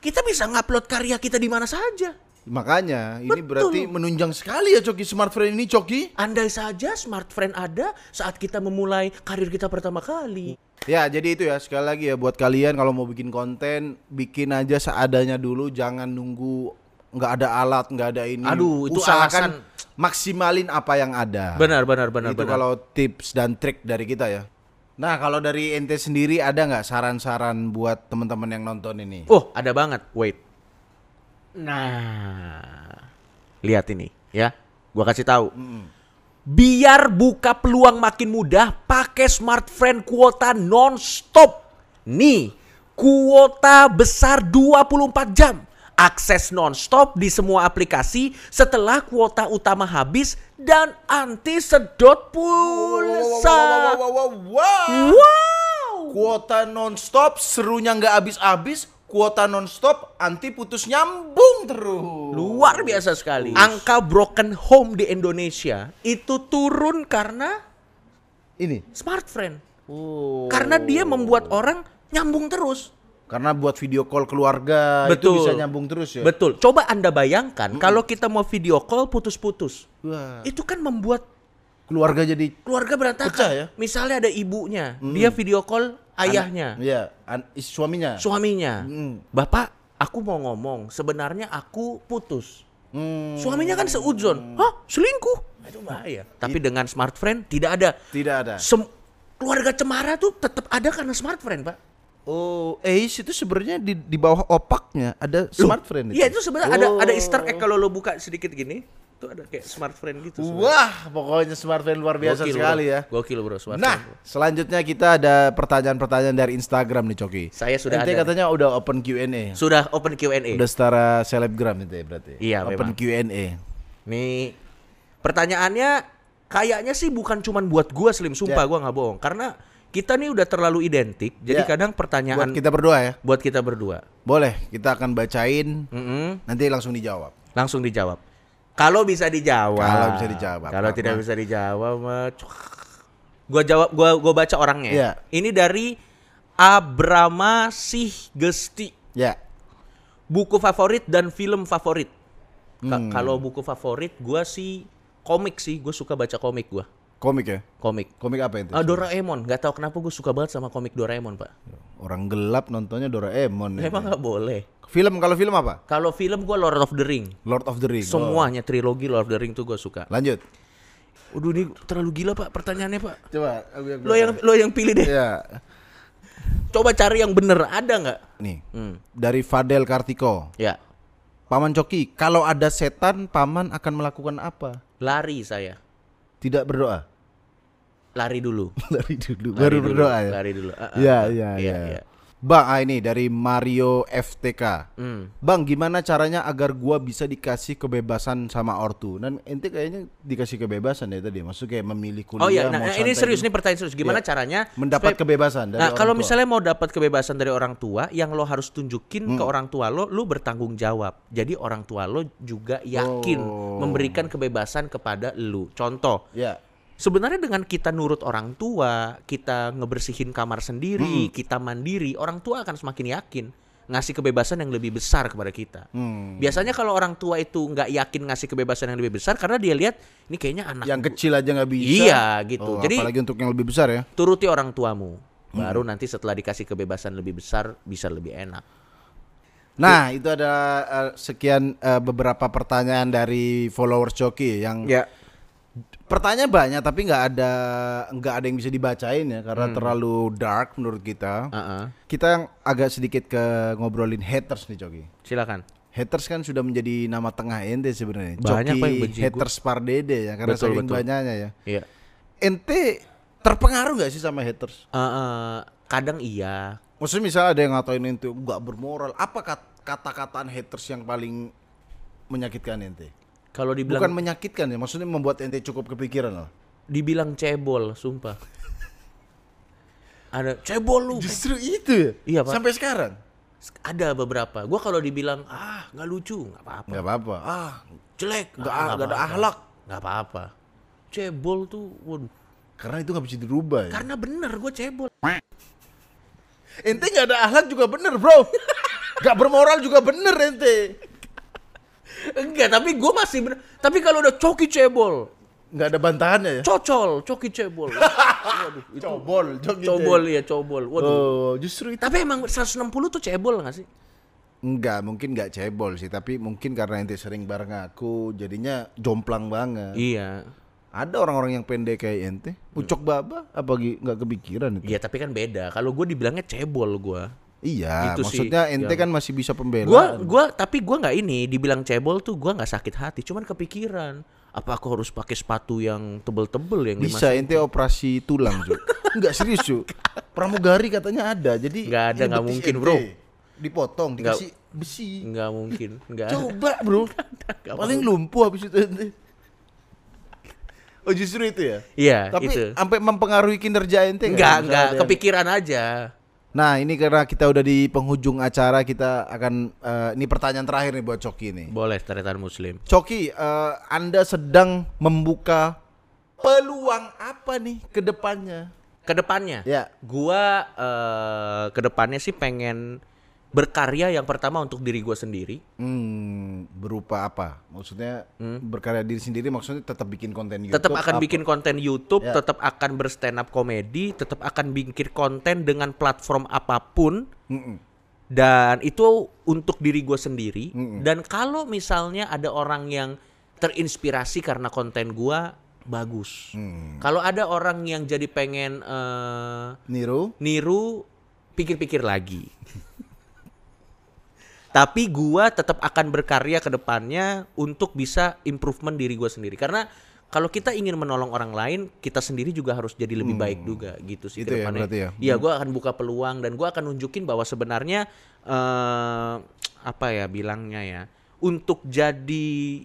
Kita bisa ngupload karya kita di mana saja. Makanya ini Betul. berarti menunjang sekali ya Coki smartphone ini Coki. Andai saja smart friend ada saat kita memulai karir kita pertama kali. Ya jadi itu ya sekali lagi ya buat kalian kalau mau bikin konten bikin aja seadanya dulu jangan nunggu nggak ada alat nggak ada ini. Aduh, itu usahakan alasan- maksimalin apa yang ada. Benar, benar, benar, itu benar. kalau tips dan trik dari kita ya. Nah kalau dari ente sendiri ada nggak saran-saran buat teman-teman yang nonton ini? Oh, ada banget. Wait. Nah, lihat ini ya. Gua kasih tahu. Biar buka peluang makin mudah, pakai Smart Friend kuota non-stop. Nih, kuota besar 24 jam. Akses non-stop di semua aplikasi setelah kuota utama habis dan anti sedot pulsa. Wow, wow, wow, wow, wow. Wow. Kuota nonstop serunya nggak habis-habis. Kuota nonstop anti putus nyambung terus. Luar biasa sekali. Angka broken home di Indonesia itu turun karena Ini. smart friend. Oh. Karena dia membuat orang nyambung terus. Karena buat video call keluarga Betul. itu bisa nyambung terus ya. Betul. Coba Anda bayangkan kalau kita mau video call putus-putus. Wah. Itu kan membuat Keluarga jadi keluarga berantakan. Pecah ya? Misalnya ada ibunya, dia video call ayahnya, Iya, suaminya. suaminya. Hmm. Bapak, aku mau ngomong, sebenarnya aku putus. Hmm. Suaminya kan seuzon. Hah? Selingkuh? Itu bahaya. Tapi dengan smart friend tidak ada. Tidak ada. Sem- keluarga cemara tuh tetap ada karena smart friend, Pak. Oh, Ace itu sebenarnya di di bawah opaknya ada smart friend Iya, itu sebenarnya ada ada Oh. Easter egg kalau lo buka sedikit gini, itu ada kayak smart friend gitu. sebenarnya. Wah, pokoknya smart friend luar biasa Gokil, sekali bro. ya. Gokil, Bro, smart Nah, friend. selanjutnya kita ada pertanyaan-pertanyaan dari Instagram nih Coki. Saya sudah Ente ada. katanya udah open Q&A. Sudah open Q&A. Udah setara selebgram itu ya berarti. Iya, Open. Q&A. Nih, pertanyaannya kayaknya sih bukan cuman buat gua Slim, sumpah Ya. gua nggak bohong. Karena kita nih udah terlalu identik, jadi Ya. kadang Buat pertanyaan kita berdua ya. buat kita berdua. Boleh, kita akan bacain Mm-mm, nanti langsung dijawab. langsung dijawab. Kalau bisa dijawab. Kalau bisa dijawab, Kalau tidak bisa dijawab, mah cuak. gua jawab, gua gua baca orangnya. Iya. Ini dari Abrama Sih Gesti. Ya. Buku favorit dan film favorit. Hmm. Kalau buku favorit gua sih komik sih, gue suka baca komik gua. Komik ya? Komik. Komik apa itu? Ah, Doraemon, nggak tahu kenapa gue suka banget sama komik Doraemon, Pak. Orang gelap nontonnya Doraemon. ya. Emang nggak boleh. Film kalau film apa? Kalau film gue Lord of the Ring. Lord of the Rings. Semuanya trilogi Lord of the Ring tuh gue suka. Oh. Lanjut. Waduh ini terlalu gila pak pertanyaannya pak. Coba Lo yang lo yang pilih deh. Ya. Coba cari yang bener ada nggak? Nih. Hmm. Dari Fadel Kartiko. Ya Paman Coki, kalau ada setan, paman akan melakukan apa? lari saya. Tidak berdoa. Lari dulu. Lari dulu. Lari Baru dulu, berdoa ya. Lari dulu. Ah, ah, Iya, Iya, iya. iya. Bang, ah ini dari Mario FTK. Hmm. Bang, gimana caranya agar gua bisa dikasih kebebasan sama ortu? Dan ente kayaknya dikasih kebebasan ya tadi. Maksudnya kayak memilih kuliah Oh iya, mau nah, ini santai serius ini pertanyaan serius. Gimana Iya. caranya mendapat supaya- kebebasan dari Nah, kalau tua. misalnya mau dapat kebebasan dari orang tua, yang lo harus tunjukin ke orang tua lo, lo bertanggung jawab. Jadi orang tua lo juga yakin Oh. memberikan kebebasan kepada lo. Contoh, Ya. Sebenarnya dengan kita nurut orang tua, kita ngebersihin kamar sendiri, kita mandiri, orang tua akan semakin yakin ngasih kebebasan yang lebih besar kepada kita. Hmm. Biasanya kalau orang tua itu nggak yakin ngasih kebebasan yang lebih besar karena dia lihat ini kayaknya anak Yang kecil aja nggak bisa. Iya, gitu. Oh, Jadi- apalagi untuk yang lebih besar ya. turuti orang tuamu. Baru Hmm. nanti setelah dikasih kebebasan lebih besar bisa lebih enak. Nah, itu ada eh, sekian eh, beberapa pertanyaan dari followers Coki yang Ya. Pertanyaan banyak tapi nggak ada nggak ada yang bisa dibacain ya Hmm. karena terlalu dark menurut kita. Heeh. Kita yang agak sedikit ke ngobrolin haters nih Coki. Silakan. Haters kan sudah menjadi nama tengah ente sebenarnya. Banyak, Coki haters Pardede ya karena Betul, saking betul. banyaknya ya. Iya. Ente terpengaruh nggak sih sama haters? Eh, eh, kadang iya. Maksudnya misalnya ada yang ngatain ente nggak bermoral. Apa kat- kata-kataan haters yang paling menyakitkan ente? Kalau dibilang Bukan menyakitkan ya, maksudnya membuat ente cukup kepikiran loh. dibilang cebol, sumpah. Ada cebol lu. Justru itu ya? Iya, Pak. Sampai sekarang? Ada beberapa. Gua kalau dibilang ah nggak lucu, nggak apa-apa. Nggak apa-apa. Ah jelek, Nggak- ah, nggak ada akhlak. Nggak apa-apa. Cebol tuh, waduh. Karena itu nggak bisa dirubah ya. Karena bener gue cebol. Ente nggak ada akhlak juga bener bro. Gak bermoral juga bener ente. Enggak, tapi gue masih bener. Tapi kalau udah coki cebol, Nggak ada bantahannya ya? cocol, coki cebol. Waduh, itu Cobol, gitu cobol ya. ya, cobol. Waduh. Oh, justru itu. Tapi emang 160 tuh cebol gak sih? Enggak, mungkin nggak cebol sih, tapi mungkin karena ente sering bareng aku, jadinya jomplang banget. Iya. Ada orang-orang yang pendek kayak ente, ucok baba, apa nggak kepikiran itu? Iya, tapi kan beda. Kalau gue dibilangnya cebol gue. Iya, Itu sih maksudnya ente yang- kan masih bisa pembela. Gua gua tapi gua nggak ini dibilang cebol tuh gua nggak sakit hati, cuman kepikiran apa aku harus pakai sepatu yang tebel-tebel yang Bisa ente operasi tulang, Cuk. Enggak serius, Cuk. Pramugari katanya ada. Jadi Nggak ada, ini nggak betis mungkin, ente. bro. Dipotong, dikasih besi. nggak mungkin nggak ada. Coba, Bro. Nggak Paling lumpuh habis itu ente. Oh, justru itu ya? Iya, Tapi sampai mempengaruhi kinerja ente Enggak, Misalnya enggak, kepikiran aja. Nah, ini karena kita udah di penghujung acara, kita akan eh, ini pertanyaan terakhir nih buat Coki nih. Boleh taretan muslim. Coki, eh, Anda sedang membuka peluang apa nih ke depannya? Ke depannya, Ya. gua eh, ke depannya sih pengen berkarya yang pertama untuk diri gua sendiri. Hmm, berupa apa? Maksudnya berkarya diri sendiri maksudnya tetap bikin konten YouTube. Tetap akan apa? bikin konten YouTube, Ya. tetap akan berstand up komedi, tetap akan bikin konten dengan platform apa pun. Mm-mm. dan itu untuk diri gue sendiri Mm-mm. dan kalau misalnya ada orang yang terinspirasi karena konten gue bagus Hmm. kalau ada orang yang jadi pengen eh, Niru? niru pikir-pikir lagi tapi gua tetap akan berkarya ke depannya untuk bisa improvement diri gua sendiri karena kalau kita ingin menolong orang lain kita sendiri juga harus jadi lebih baik juga gitu sih Itu ke ya, depannya. berarti ya? Iya, gua akan buka peluang dan gua akan nunjukin bahwa sebenarnya eh apa ya bilangnya ya, untuk jadi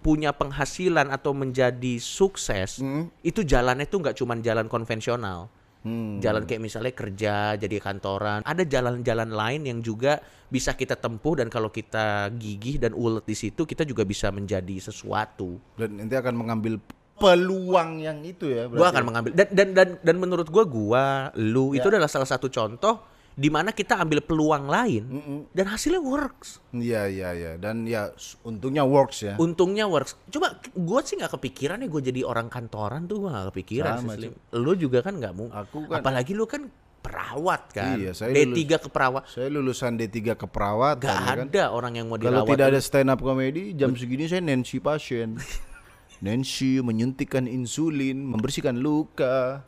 punya penghasilan atau menjadi sukses Hmm. itu jalannya tuh nggak cuman jalan konvensional. Hmm. Jalan kayak misalnya kerja jadi kantoran, ada jalan-jalan lain yang juga bisa kita tempuh dan kalau kita gigih dan ulet di situ kita juga bisa menjadi sesuatu. Dan nanti akan mengambil peluang yang itu ya. Gua akan ya? mengambil dan dan dan, dan menurut gua gua lu itu adalah salah satu contoh di mana kita ambil peluang lain dan hasilnya works. Iya iya iya dan ya untungnya works ya. Untungnya works. Coba gua sih nggak kepikiran ya gue jadi orang kantoran tuh gua nggak kepikiran Sama, sih, juga kan nggak mau. Aku kan- Apalagi lu kan perawat kan. Iya, saya D3 keperawat. Saya lulusan D3 keperawatan Gak kan. ada orang yang mau Kalau dirawat. tidak ada stand up comedy, jam segini saya Nancy pasien. Nancy menyuntikkan insulin, membersihkan luka,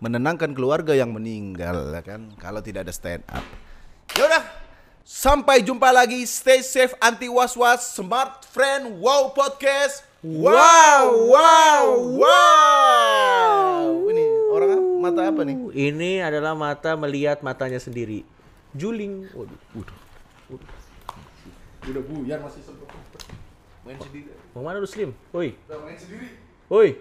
menenangkan keluarga yang meninggal, ya kan? Kalau tidak ada stand up. Yaudah, sampai jumpa lagi. Stay safe, anti was was, smart friend, wow podcast. Wow, wow, wow. Ini orang apa? mata apa nih? Ini adalah mata melihat matanya sendiri. Juling. Waduh. Udah buyar masih sempat. Main sendiri. Mau mana lu Slim? Woi. Main sendiri. Woi.